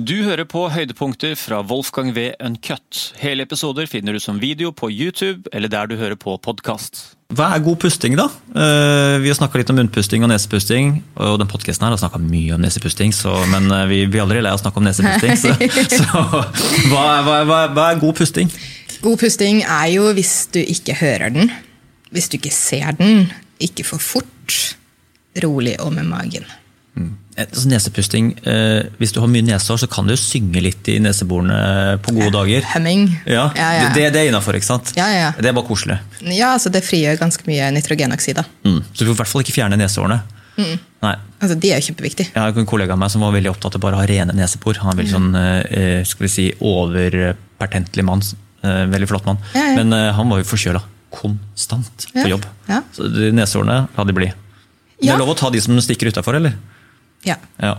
Du hører på høydepunkter fra Wolfgang V. Uncut. Hele episoder finner du som video på YouTube eller der du hører på podkast. Hva er god pusting, da? Eh, vi har snakka litt om munnpusting og nesepusting. Og den podkasten har snakka mye om nesepusting, så, men eh, vi blir aldri lei av å snakke om nesepusting. Så, så hva, hva, hva, hva er god pusting? God pusting er jo hvis du ikke hører den, hvis du ikke ser den, ikke for fort, rolig og med magen. Altså Nesepusting, eh, Hvis du har mye nesehår, så kan du jo synge litt i neseborene på gode dager. Hemming. Ja, ja, ja. Det, det er innafor, ikke sant? Ja, ja. Det er bare koselig. ja altså det frigjør ganske mye nitrogenoksid. Mm. Så du får i hvert fall ikke fjerne nesehårene. Nei. Altså, de er jo kjempeviktige. Jeg har en kollega av meg som var veldig opptatt av bare å ha rene nesebor. Han er veldig sånn, eh, skal vi si, overpertentlig mann. Eh, veldig flott mann. Men eh, han var jo forkjøla konstant på jobb. Så de nesehårene, la de bli. Det er lov å ta de som stikker utafor, eller? Ja. Ja.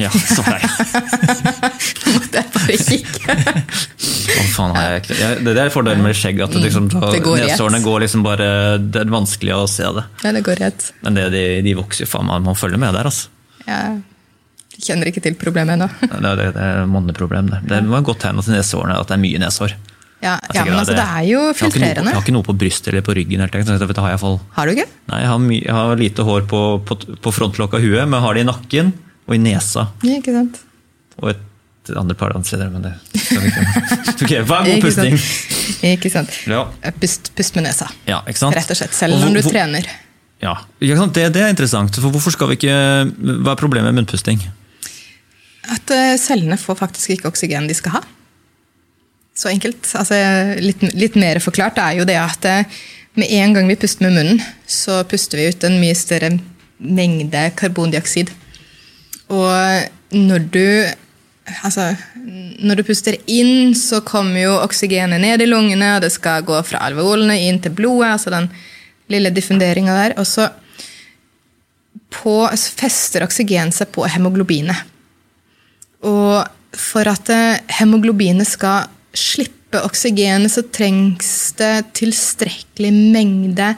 Ja, så nei. Det jeg bare kikke. Hva faen har jeg ikke Det er fordelen med skjegg, at det liksom, Det går liksom bare Det er vanskelig å se det. Ja, det går rett. Men det, de, de vokser jo faen meg. Man følger med der, altså. Ja. kjenner ikke til problemet ennå. Det det, det er manneproblem, det. Det var et godt tegn til nesårene at det er mye nesehår. Ja, ja, men altså, det er jo Jeg har noe, filtrerende. jeg har ikke noe på brystet eller på ryggen. Helt, så det har jeg fall. Har du ikke? Nei, jeg har, my, jeg har lite hår på, på, på frontlokket av huet, men jeg har det i nakken og i nesa. Ja, ikke sant? Og et andre par steder, men det skal vi ikke. Ok, Hva er god pusting? Ikke sant? Ja. Pust, pust med nesa. ja, ikke sant? Rett og slett. Selv Og når du hvor- trener. Ja, ikke? Det, det er interessant. For hvorfor skal vi ikke Hva er problemet med munnpusting? At eh, cellene får faktisk ikke oksygen de skal ha. Så enkelt. Altså, litt, litt mer forklart er jo det at eh, med en gang vi puster med munnen, så puster vi ut en mye større mengde karbondioksid. Og når du Altså, når du puster inn, så kommer jo oksygenet ned i lungene, og det skal gå fra alveolene inn til blodet, altså den lille diffunderinga der. Og så på, fester oksygen seg på hemoglobinet. Og for at eh, hemoglobinet skal slippe oksygenet, så trengs det tilstrekkelig mengde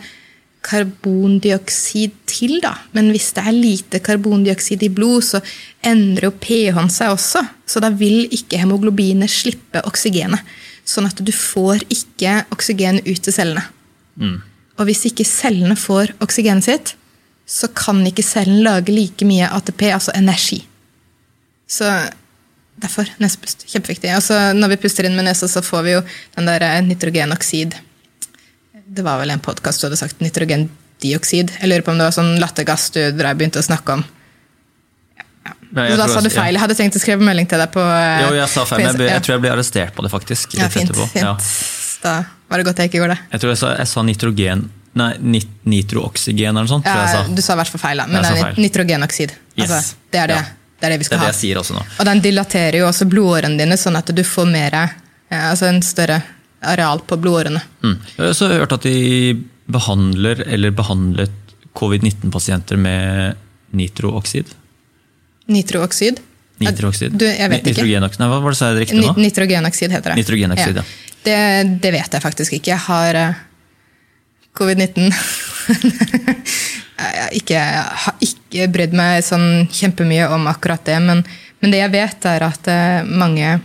karbondioksid til. da. Men hvis det er lite karbondioksid i blod, så endrer jo pH-en seg også. Så da vil ikke hemoglobinet slippe oksygenet. Sånn at du får ikke oksygen ut til cellene. Og hvis ikke cellene får oksygenet sitt, så kan ikke cellen lage like mye ATP, altså energi. Så derfor nesepust. Kjempeviktig. Og så når vi puster inn med nesa, så får vi jo den der eh, nitrogenoksid. Det var vel en podkast du hadde sagt nitrogendioksid. Jeg lurer på om det var sånn lattergass du begynte å snakke om. Nei, da sa du feil. Jeg hadde tenkt å skrive melding til deg på eh, Jo, jeg sa feil, men jeg, jeg tror jeg ble arrestert på det, faktisk. Ja, fint. fint. Ja. Da var det godt jeg ikke gjorde det. Jeg tror jeg sa, jeg sa nitrogen Nei, nit, nitrooksygen eller noe sånt. Ja, du sa i hvert fall feil, da. Men det er nitrogenoksid. Yes. Altså, det, er det, Ja. Det er det vi Det skal er det ha. jeg sier også nå. Og den dilaterer jo også blodårene dine, sånn at du får mer, eh, altså en større areal på blodårene. Mm. Jeg har også hørt at de behandler eller behandlet covid-19-pasienter med nitrooksid. Nitrooksid. Nitrooksid. Du, jeg vet. Nitrogenoksid. Nei, hva var det sa jeg riktig nå? Nitrogenoksid heter det. Nitrogenoksid, ja. Det, det vet jeg faktisk ikke. Jeg har eh, covid-19. ikke, jeg har ikke brydd meg sånn kjempemye om akkurat det, men, men det jeg vet, er at eh, mange,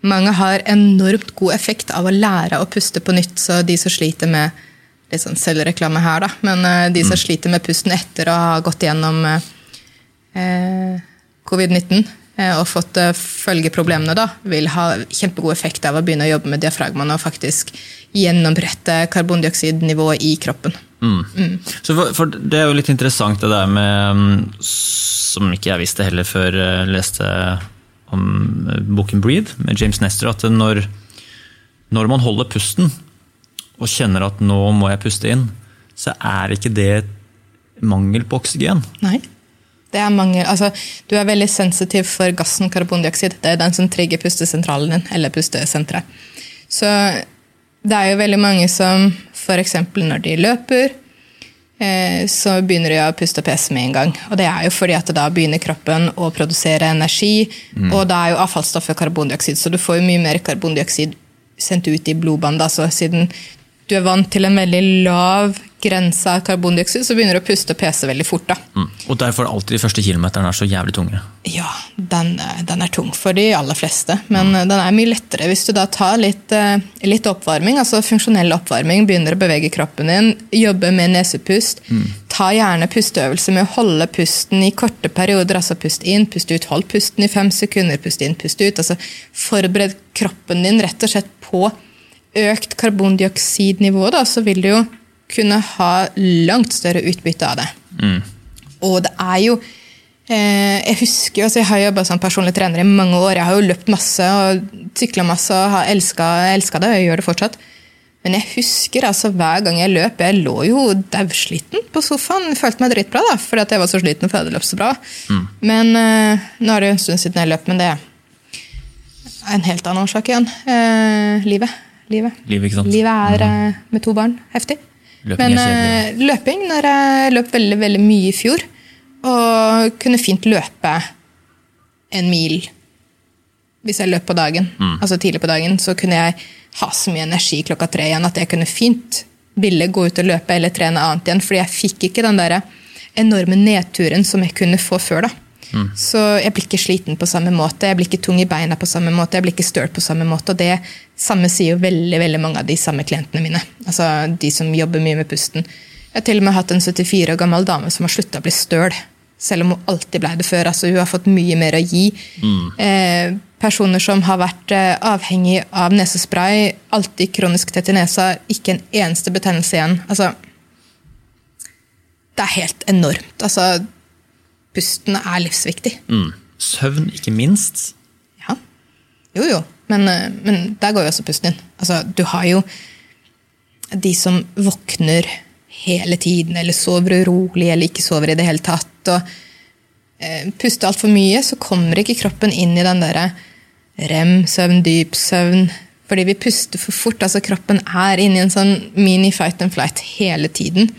mange har enormt god effekt av å lære å puste på nytt. Så de som sliter med litt sånn selvreklame her, da, men eh, de som sliter med pusten etter å ha gått gjennom eh, eh, covid-19 eh, og fått eh, følgeproblemene, da, vil ha kjempegod effekt av å begynne å jobbe med diafragmaene og faktisk gjennombrette karbondioksidnivået i kroppen. Mm. Så for, for Det er jo litt interessant det der med mm, Som ikke jeg visste heller før jeg leste om eh, boken 'Breathe' med James Nestor, at når, når man holder pusten og kjenner at 'nå må jeg puste inn', så er ikke det mangel på oksygen. Nei. Det er mangel, altså, du er veldig sensitiv for gassen karbondioksid. Det er den som trigger pustesentralen din, eller pustesenteret. Så det er jo veldig mange som f.eks. når de løper, eh, så begynner de å puste og pese med en gang. Og det er jo fordi at da begynner kroppen å produsere energi, og da er jo avfallsstoffet karbondioksid, så du får jo mye mer karbondioksid sendt ut i blodbåndet. så siden du er vant til en veldig lav grense av karbondioksid, så begynner du å puste og pese veldig fort. da. Mm. Og derfor alltid de første kilometerne er så jævlig tunge. Ja, den, eh, den er tung for de aller fleste, men mm. den er mye lettere hvis du da tar litt, eh, litt oppvarming, altså funksjonell oppvarming, begynner å bevege kroppen din, jobbe med nesepust. Ta gjerne pusteøvelser med å holde pusten i korte perioder, altså pust inn, pust ut, hold pusten i fem sekunder, pust inn, pust ut. altså Forbered kroppen din rett og slett på økt karbondioksidnivå, da, så vil du jo kunne ha langt større utbytte av det. Og det er jo eh, Jeg husker jo, altså jeg har jobba som personlig trener i mange år. Jeg har jo løpt masse og sykla masse og har elska det, og jeg gjør det fortsatt. Men jeg husker altså hver gang jeg løp Jeg lå jo daudsliten på sofaen. Følte meg dritbra, da, fordi at jeg var så sliten og løpt så bra. Men eh, nå er det jo en stund siden jeg løp, men det er en helt annen årsak igjen. Eh, livet. Livet. Sant? Livet er eh, med to barn heftig. Løping Men eh, løping, når jeg løp veldig, veldig mye i fjor, og kunne fint løpe en mil hvis jeg løp på dagen, Mm. altså tidlig på dagen, så kunne jeg ha så mye energi klokka tre igjen at jeg kunne fint ville gå ut og løpe eller trene annet igjen, fordi jeg fikk ikke den der enorme nedturen som jeg kunne få før. da. Mm. Så jeg blir ikke sliten på samme måte, jeg blir ikke tung i beina på samme måte, jeg blir ikke støl på samme måte. Og det samme sier jo veldig veldig mange av de samme klientene mine. Altså de som jobber mye med pusten. Jeg har til og med hatt en 74 år gammel dame som har slutta å bli støl. Selv om hun alltid ble det før. altså Hun har fått mye mer å gi. Eh, personer som har vært eh, avhengig av nesespray, alltid kronisk tett i nesa, ikke en eneste betennelse igjen. Altså, det er helt enormt. Altså, pusten er livsviktig. Mm. Søvn, ikke minst. Ja. Jo, jo. Men, eh, men der går jo også pusten din. Altså, du har jo de som våkner hele tiden, eller sover urolig, eller ikke sover i det hele tatt. og eh, Puster altfor mye, så kommer ikke kroppen inn i den derre rem-søvn, dyp søvn. Fordi vi puster for fort. altså Kroppen er inne i en sånn mini fight and flight hele tiden.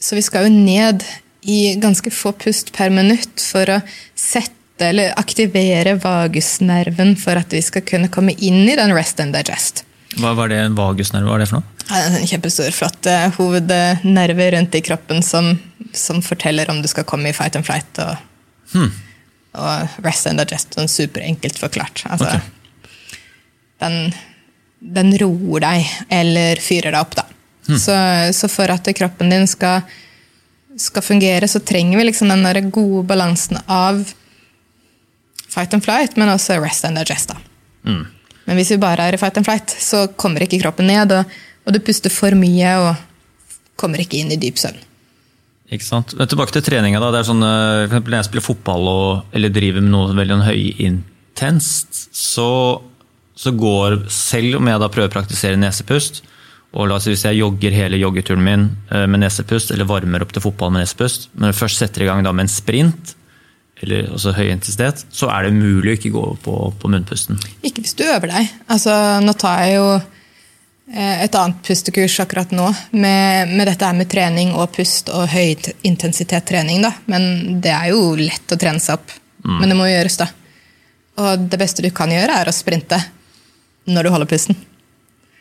Så vi skal jo ned i ganske få pust per minutt for å sette eller aktivere vagusnerven for at vi skal kunne komme inn i den rest and digest. Hva var det en vagusnerve? Hva er det for noe? Ja, det er En kjempestor, flott hovednerve rundt i kroppen som, som forteller om du skal komme i fight and flight. Og, og rest and digest, sånn superenkelt forklart. Altså, okay. den, den roer deg, eller fyrer deg opp, da. Så, så for at kroppen din skal, skal fungere, så trenger vi liksom den gode balansen av fight and flight, men også rest and digest. da. Men hvis vi bare er i fight and flight, så kommer ikke kroppen ned, og, og du puster for mye og kommer ikke inn i dyp søvn. Ikke sant? Men tilbake til treninga. da. Det er sånn, eh, for Når jeg spiller fotball og, eller driver med noe veldig høyintenst, så, så går Selv om jeg da prøver å praktisere nesepust, og la oss si hvis jeg jogger hele joggeturen min eh, med nesepust, eller varmer opp til fotball med nesepust, men først setter i gang da med en sprint, eller også høy intensitet, så er det umulig å ikke gå på, på munnpusten. Ikke hvis du øver deg. Altså, nå tar jeg jo eh, et annet pustekurs akkurat nå med, med dette her med trening og pust og høyintensitet trening. Da. Men det er jo lett å trene seg opp. Men det må gjøres, da. Og det beste du kan gjøre, er å sprinte når du holder pusten.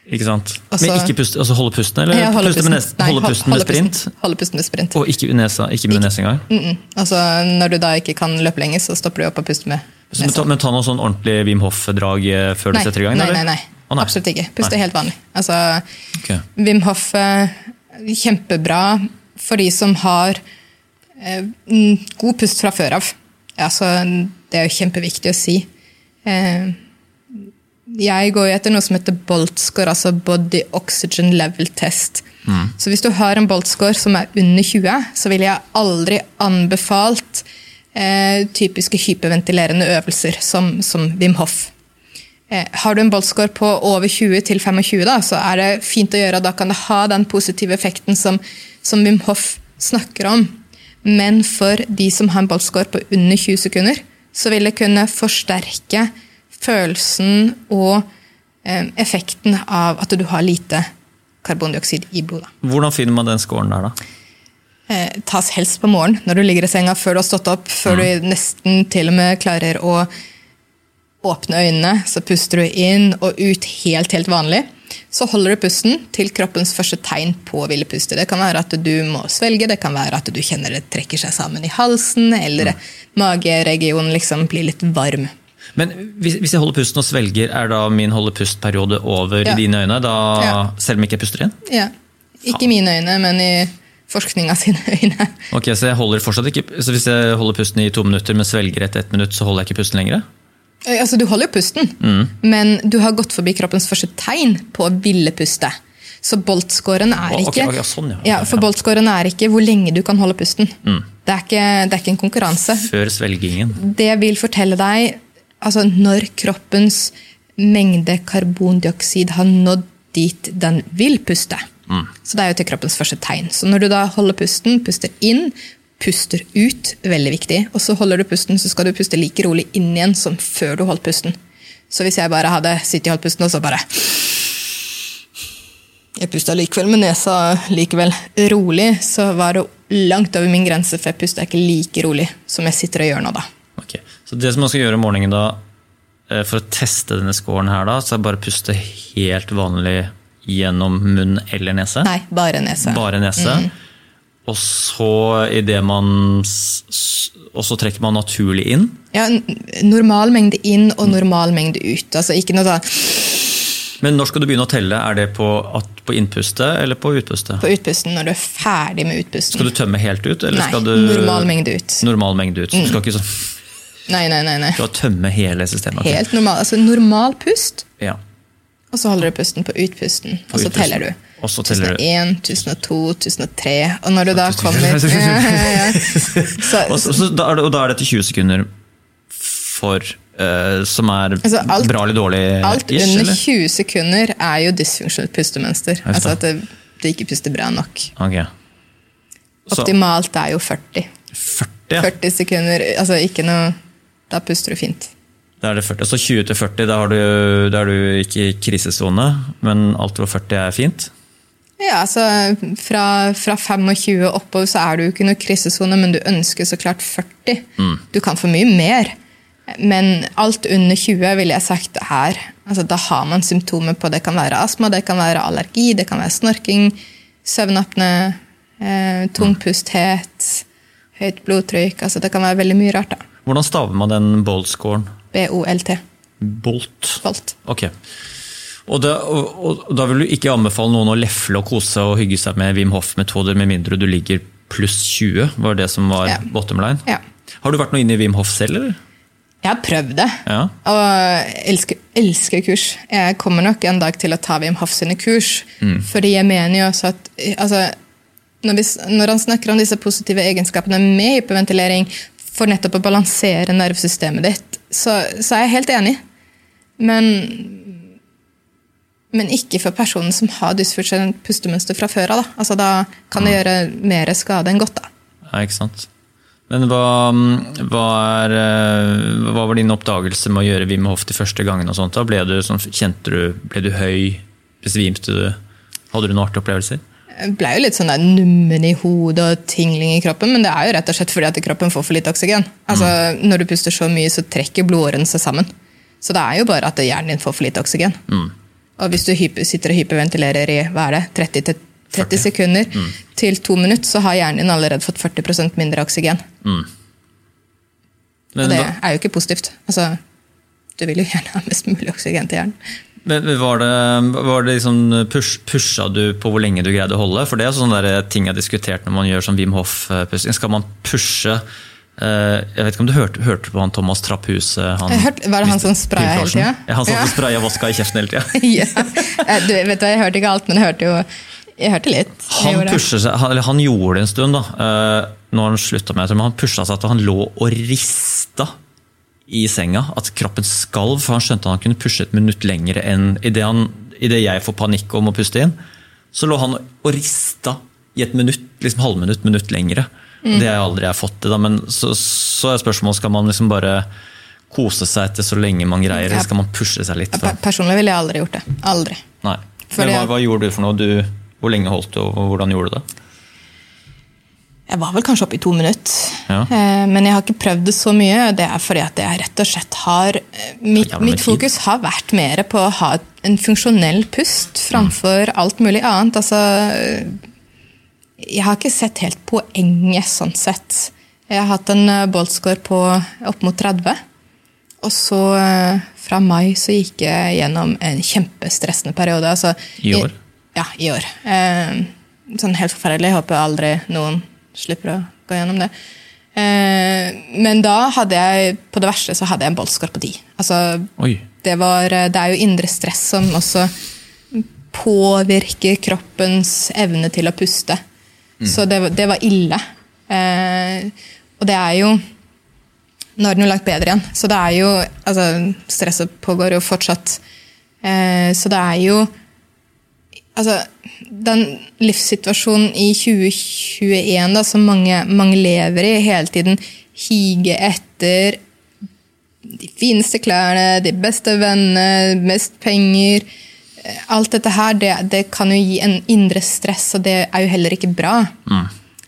Ikke sant? Altså- men ikke puste, altså holde pusten, eller Ja, puste med, nes, Nei, holde hold- pusten med sprint? Holde pusten med sprint. Og ikke, nesa, ikke med nese engang? Mm -mm. Altså, når du da ikke kan løpe lenger, så stopper du opp og puster med Så, men, ta, men ta noe sånn ordentlig Wim Hof-drag før før du setter i gang? nei, nei, nei. Oh, nei. Absolutt ikke. Puste helt vanlig. Altså, okay. Wim Hof eh, kjempebra for de som har eh, god pust fra før av. Altså, det er jo kjempeviktig å si. Eh, jeg går etter noe som heter Bolt-score, altså Body Oxygen Level Test. Så hvis du har en Bolt-score som er under 20, så ville jeg aldri anbefalt eh, typiske hyperventilerende øvelser som, som Wim Hof. Eh, har du en boltscore på over 20 til 25, da, så er det fint å gjøre. Da kan det ha den positive effekten som, som Wim Hof snakker om. Men for de som har en boltscore på under 20 sekunder, så vil det kunne forsterke følelsen og eh, effekten av at du har lite karbondioksid i blodet. Hvordan finner man den scoren der, da? Eh, tas helst på morgenen når du ligger i senga før du har stått opp, før du nesten til og med klarer å åpne øynene, så puster du inn og ut helt, helt vanlig. Så holder du pusten til kroppens første tegn på å ville puste. Det kan være at du må svelge, det kan være at du kjenner det trekker seg sammen i halsen, eller Mm. mageregionen liksom blir litt varm. Men hvis, hvis jeg holder pusten og svelger, er da min holde pust-periode over Ja. i dine øyne? Da, Ja. Selv om jeg ikke puster inn? Ja. Ikke i mine øyne, men i forskninga sine øyne. Ok, Så jeg holder fortsatt ikke, så hvis jeg holder pusten i to minutter, men svelger etter ett minutt, så holder jeg ikke pusten lenger? Altså, Du holder jo pusten, Mm. men du har gått forbi kroppens første tegn på å ville puste. Så boltscoren er ikke okay, ikke sånn, ja. ja, for boltscoren er ikke hvor lenge du kan holde pusten. Det, er ikke, det er ikke en konkurranse. Før svelgingen. Det vil fortelle deg altså, når kroppens mengde karbondioksid har nådd dit den vil puste. Så det er jo til kroppens første tegn. Så når du da holder pusten, puster inn, puster ut, veldig viktig, og så holder du pusten, så skal du puste like rolig inn igjen som før du holdt pusten. Så hvis jeg bare hadde sittet og holdt pusten, og så bare Jeg pusta likevel med nesa likevel rolig, så var det langt over min grense, for jeg pusta ikke like rolig som jeg sitter og gjør nå, da. Så det som man skal gjøre om morgenen da, eh, for å teste denne scoren her, da, så er det bare å puste helt vanlig gjennom munn eller nese? Nei, bare nese. Bare nese. Og så idet man Og så trekker man naturlig inn. Ja, normal mengde inn og normal mengde ut. Altså ikke noe sånn Men når skal du begynne å telle? Er det på, på innpustet eller på utpustet? på utpusten når du er ferdig med utpusten. Skal du tømme helt ut? Eller Nei, skal du, normal mengde ut. Normal mengde ut. Så Du skal ikke sånn, Nei, nei, nei. nei. du har tømme hele systemet? Helt normal. Altså normal pust, Ja. og så holder du pusten på utpusten. Og så utpusten. teller du. Og så teller 1001, 1002, 1003. Og når du da kommer ja, ja. Så, Og, så, så, da det, og da er det til 20 sekunder for uh, Som er Altså, alt- bra eller dårlig? alt ish, under eller? 20 sekunder er jo dysfunksjonelt pustemønster. Altså at det, det ikke puster bra nok. Okay. Optimalt er jo 40. 40, ja. 40 sekunder, altså ikke noe Da puster du fint. Da er det 40. Så 20 til 40, da, har du, da er du ikke i krisesone, men alt over 40 er fint? Ja, altså fra, fra 25 og oppover så er du ikke noe krisesone, men du ønsker så klart 40. Du kan få mye mer. Men alt under 20 ville jeg sagt her. altså Da har man symptomer på det kan være astma, det kan være allergi, det kan være snorking, søvnapne, eh, tungpusthet, høyt blodtrykk. altså Det kan være veldig mye rart. da. Hvordan staver man den bolt-scoren? BOLT. Bolt. Ok. Og da, og, og da vil du ikke anbefale noen å lefle og kose og hygge seg med Wim Hof-metoder, med mindre du ligger pluss 20, var det som var Ja. bottom line? Ja. Har du vært noe inne i Wim Hof selv, eller? Jeg har prøvd det. Ja. Og elsker, elsker kurs. Jeg kommer nok en dag til å ta Wim Hof sine kurs. Fordi jeg mener jo også at altså, når, vi, når han snakker om disse positive egenskapene med hyperventilering for nettopp å balansere nervesystemet ditt, så, så er jeg helt enig. Men, men ikke for personen som har dysfunksjonelt pustemønster fra før av. Da. Altså, da kan det gjøre mer skade enn godt. da. Ja, ikke sant. Men hva, hva, er, eh, hva var din oppdagelse med å gjøre Wim Hof de første gangene? og sånt? Da? Ble du, sånn, kjente du, ble du høy? Besvimte du? Hadde du noen artige opplevelser? Jeg ble jo litt sånn der nummen i hodet og tingling i kroppen, men det er jo rett og slett fordi at kroppen får for lite oksygen. Altså, Når du puster så mye, så trekker blodårene seg sammen. Så det er jo bare at hjernen din får for lite oksygen. Og hvis du sitter og hyperventilerer i hva er det, 30, til 30 sekunder til to minutter, så har hjernen din allerede fått 40% mindre oksygen. Mm. Og det er jo ikke positivt. Altså, du vil jo gjerne ha mest mulig oksygen til hjernen. Men var det, var det liksom push, Pusha du på hvor lenge du greide å holde? For det er sånne der ting jeg har diskutert når man gjør sånn Wim Hof-pusting. Skal man pushe eh, Jeg vet ikke om du hørte, hørte på han Thomas Trapphuset? Han, hørte- var det han som spraya hele tida? Ja, han som Ja. spraya voska i kjeften hele tida. ja. Eh, Du, vet du, jeg hørte ikke alt, men jeg hørte jo jeg hørte litt. Jeg Han, seg, han, eller han gjorde det en stund, da. når Nå han slutta med det, men han pusha seg til han lå og rista i senga. At kroppen skalv, for han skjønte han kunne pushe et minutt lenger enn idet det jeg får panikk om å puste inn. Så lå han og rista i et minutt, liksom halvminutt, minutt lengre. Mm. Det har jeg aldri fått til. Men så, så er spørsmålet skal man liksom bare kose seg etter så lenge man greier, eller skal man pushe seg litt? For? Personlig ville jeg aldri gjort det. Aldri. Nei. Fordi Men hva, hva gjorde du for noe? Du, hvor lenge holdt du, og hvordan gjorde du det? Jeg var vel kanskje oppe i to minutter. Ja. Eh, men jeg har ikke prøvd det så mye. Det er fordi at jeg rett og slett har eh, Mitt, mitt fokus har vært mer på å ha en funksjonell pust framfor alt mulig annet. Altså Jeg har ikke sett helt poenget sånn sett. Jeg har hatt en eh, boltscore på opp mot 30. Og så fra mai så gikk jeg gjennom en kjempestressende periode. Altså, I år? ja, i år. Sånn helt forferdelig. Jeg håper aldri noen slipper å gå gjennom det. Eh, men da hadde jeg på det verste så hadde jeg en 10. Altså, det, var, det er jo indre stress som også påvirker kroppens evne til å puste. Så det, det var ille. Eh, og det er jo Nå er den jo langt bedre igjen, så det er jo altså, Stresset pågår jo fortsatt. Eh, så det er jo Altså, den livssituasjonen i 2021 da, som mange, mange lever i, hele tiden hige etter de fineste klærne, de beste vennene, mest penger eh, Alt dette her, det, det kan jo gi en indre stress, og det er jo heller ikke bra.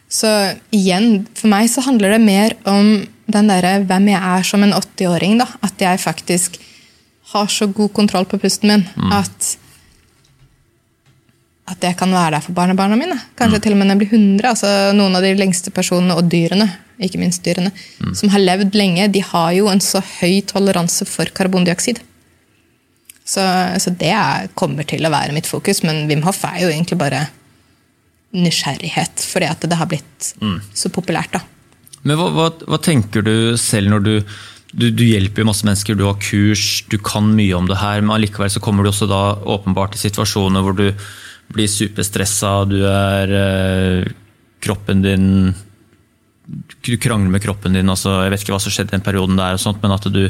Så igjen, for meg så handler det mer om den derre hvem jeg er som en 80-åring. da, At jeg faktisk har så god kontroll på pusten min at at jeg kan være der for barnebarna mine. Kanskje til og med når jeg blir 100. altså Noen av de lengste personene, og dyrene, ikke minst dyrene, som har levd lenge, de har jo en så høy toleranse for karbondioksid. Så, så det er, kommer til å være mitt fokus, men Wim Hof er jo egentlig bare nysgjerrighet, fordi at det har blitt så populært. da. Men hva, hva, hva tenker du selv når du, du Du hjelper jo masse mennesker, du har kurs, du kan mye om det her, men allikevel så kommer du også da åpenbart i situasjoner hvor du blir superstressa, du er eh, Kroppen din Du krangler med kroppen din, altså jeg vet ikke hva som skjedde i den perioden der, sånt, men at du,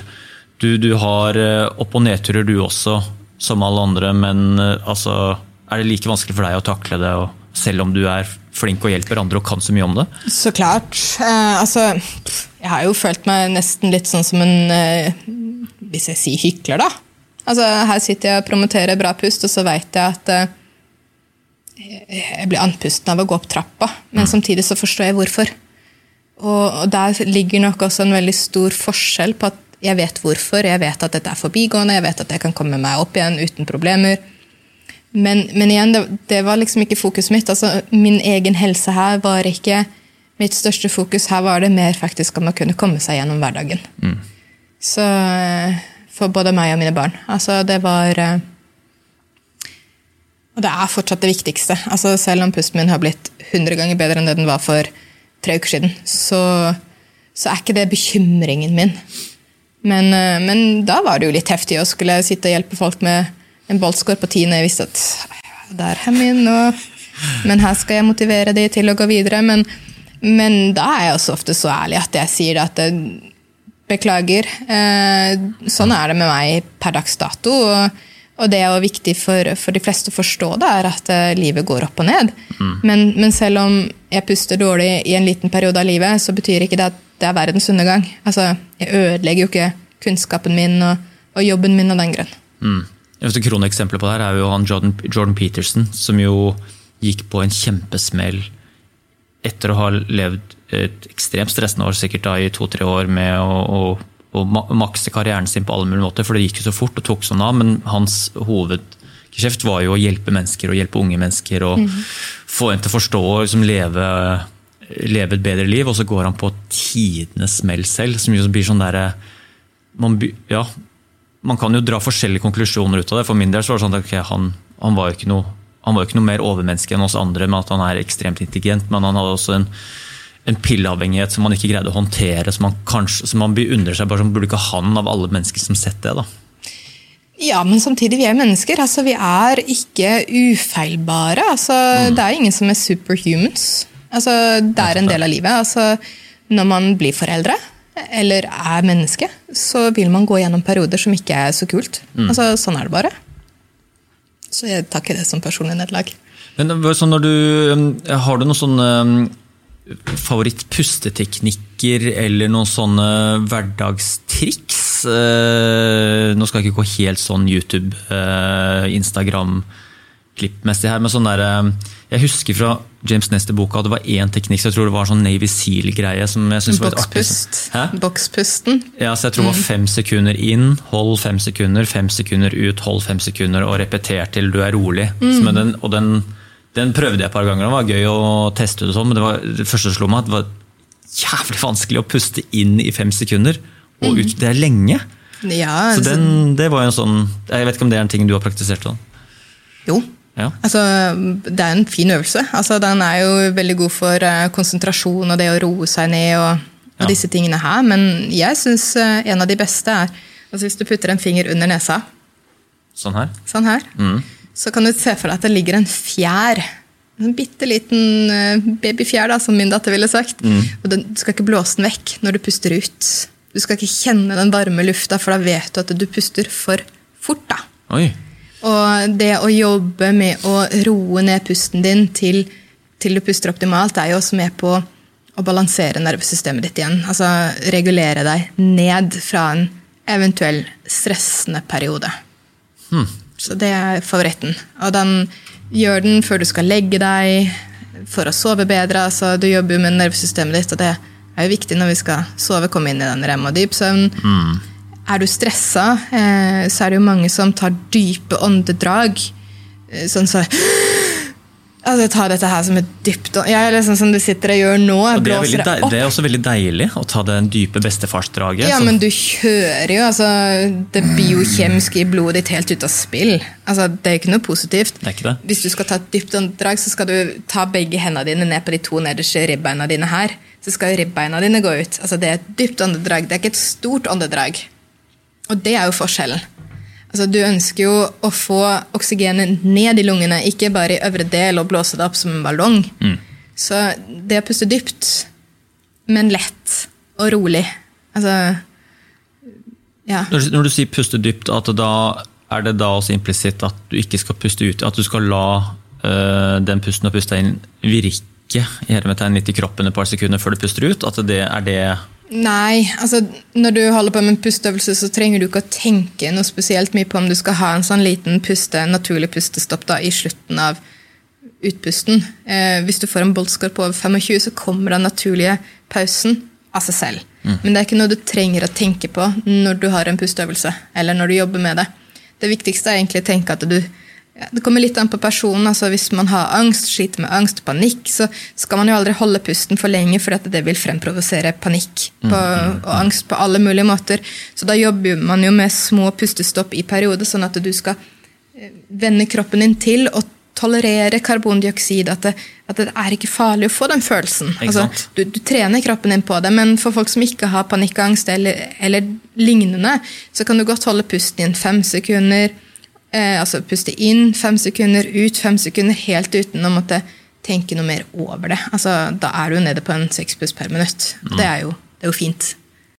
du, du har eh, opp- og nedturer du også, som alle andre, men eh, altså er det like vanskelig for deg å takle det, selv om du er flink og hjelper andre og kan så mye om det? Så klart. Eh, altså, jeg har jo følt meg nesten litt sånn som en eh, Hvis jeg sier hykler, da. Altså, her sitter jeg og promoterer bra pust, og så veit jeg at eh, jeg blir andpusten av å gå opp trappa, men samtidig så forstår jeg hvorfor. Og, og der ligger nok også en veldig stor forskjell på at jeg vet hvorfor, jeg vet at dette er forbigående, jeg vet at jeg kan komme meg opp igjen uten problemer. Men, men igjen, det, det var liksom ikke fokuset mitt. Altså, min egen helse her var ikke mitt største fokus. Her var det mer faktisk om å kunne komme seg gjennom hverdagen. Så eh, For både meg og mine barn. Altså, det var eh, Og det er fortsatt det viktigste. Altså, selv om pusten min har blitt 100 ganger bedre enn det den var for tre uker siden, så, så er ikke det bekymringen min. Men, eh, men da var det jo litt heftig å skulle sitte og hjelpe folk med en boltscore på 10 når jeg visste at der er min, og, men her skal jeg motivere de til å gå videre. Men, men da er jeg også ofte så ærlig at jeg sier det at det, beklager. Eh, sånn er det med meg per dags dato. Og, og det er jo viktig for, for de fleste å forstå det, er at eh, livet går opp og ned. Men, men selv om jeg puster dårlig i en liten periode av livet, så betyr ikke det at det er verdens undergang. Altså, jeg ødelegger jo ikke kunnskapen min og, og jobben min av den grunn. Mm. Et kroneksempel på det her er jo han Jordan, Jordan Peterson, som jo gikk på en kjempesmell etter å ha levd et ekstremt stressende år, sikkert da i to-tre år, med å, å, ma- makse karrieren sin på alle mulige måter, for det gikk jo så fort og tok sånn av, men hans hovedgeskjeft var jo å hjelpe mennesker, og hjelpe unge mennesker, og få en til å forstå og liksom leve, leve et bedre liv, og så går han på tidenes smell selv, som jo blir sånn derre man, ja, man kan jo dra forskjellige konklusjoner ut av det. For min del så var det sånn at okay, han, han, var jo ikke noe, han var jo ikke noe mer overmenneske enn oss andre med at han er ekstremt intelligent, men han hadde også en, en pilleavhengighet som man ikke greide å håndtere, som man, kanskje, som man beundrer seg bare som burde ikke han av alle mennesker som sett det. da. Ja, men samtidig, vi er mennesker. altså Vi er ikke ufeilbare. altså Det er ingen som er superhumans. altså Det er en del av livet. altså Når man blir foreldre, eller er menneske, så vil man gå gjennom perioder som ikke er så kult. altså Sånn er det bare. Så jeg tar ikke det som personlig nederlag. Men når du, um, Har du noen sånne um, favorittpusteteknikker eller noen sånne hverdagstriks? Eh, Nå skal jeg ikke gå helt sånn YouTube, eh, Instagram klippmessig her, men sånn der, eh, jeg husker fra James Nester-boka at det var én teknikk, så jeg tror det var sånn Navy Seal-greie. som jeg synes var litt artig. Hæ? Bokspusten. Ja, så jeg tror det var fem sekunder inn, hold fem sekunder, fem sekunder ut, hold fem sekunder, og repeter til du er rolig. Mm. den, og den, den prøvde jeg et par ganger, det var gøy å teste det sånn, men det, var, det første som slo meg, at det var jævlig vanskelig å puste inn i fem sekunder. Og ut, det er lenge. Ja, Så altså, den, det var jo en sånn Jeg vet ikke om det er en ting du har praktisert sånn? jo. Ja. Altså, det er en fin øvelse. Altså, den er jo veldig god for eh, konsentrasjon og det å roe seg ned og, og Ja. disse tingene her. Men jeg syns en av de beste er altså, hvis du putter en finger under nesa, Sånn her? sånn her, Mm. Så kan du se for deg at det ligger en fjær. En bitte liten eh, babyfjær, da, som min datter ville sagt. Mm. Og den, du skal ikke blåse den vekk når du puster ut. Du skal ikke kjenne den varme lufta, for da vet du at du puster for fort. da. Oi. Og det å jobbe med å roe ned pusten din til, til du puster optimalt, er jo også med på å balansere nervesystemet ditt igjen. Altså regulere deg ned fra en eventuell stressende periode. Så det er favoritten. Og den gjør den før du skal legge deg, for å sove bedre. Altså, du jobber jo med nervesystemet ditt, og det er jo viktig når vi skal sove, komme inn i den rem og dyp søvn. Er du stressa, eh, så er det jo mange som tar dype åndedrag. Eh, Sånn så Altså, ta dette her som et dypt ja, sånn som du sitter og gjør nå. Og det, er veldig, opp. det er også veldig deilig å ta det dype bestefarsdraget. Ja, så- men du kjører jo altså, det biokjemiske i blodet ditt helt ut av spill. Altså, det er ikke noe positivt. Det er ikke det. Hvis du skal ta et dypt åndedrag, så skal du ta begge hendene dine ned på de to nederste ribbeina dine her. Så skal ribbeina dine gå ut. Altså, det er et dypt åndedrag, det er ikke et stort åndedrag. Og det er jo forskjellen. Altså, du ønsker jo å få oksygenet ned i lungene, ikke bare i øvre del og blåse det opp som en ballong. Så det å puste dypt, men lett og rolig Altså Ja. Når, du- når du sier puste dypt, da er det da også implisitt at du ikke skal puste ut, at du skal la øh, den pusten har pusta inn, virke i hermetegn litt i kroppen et par sekunder før du puster ut? At det er det Nei, altså når du holder på med en pusteøvelse, så trenger du ikke å tenke noe spesielt mye på om du skal ha en sånn liten puste, naturlig pustestopp da, i slutten av utpusten. Eh, hvis du får en boltscore på over 25, så kommer den naturlige pausen av seg selv. Men det er ikke noe du trenger å tenke på når du har en pusteøvelse, eller når du jobber med det. Det viktigste er egentlig å tenke at du ja, Det kommer litt an på personen. altså Hvis man har angst, sliter med angst panikk, så skal man jo aldri holde pusten for lenge, for det vil fremprovosere panikk på, og angst på alle mulige måter. Så da jobber man jo med små pustestopp i perioder, sånn at du skal eh, vende kroppen din til og tolerere karbondioksid. At det, at det er ikke farlig å få den følelsen. Altså, du, du trener kroppen din på det, men for folk som ikke har panikkangst eller, eller lignende, så kan du godt holde pusten i en fem sekunder. Eh, altså puste inn fem sekunder, ut fem sekunder, helt uten å måtte tenke noe mer over det. Altså, da er du nede på en seks pluss per minutt. Det, er jo, det er jo fint.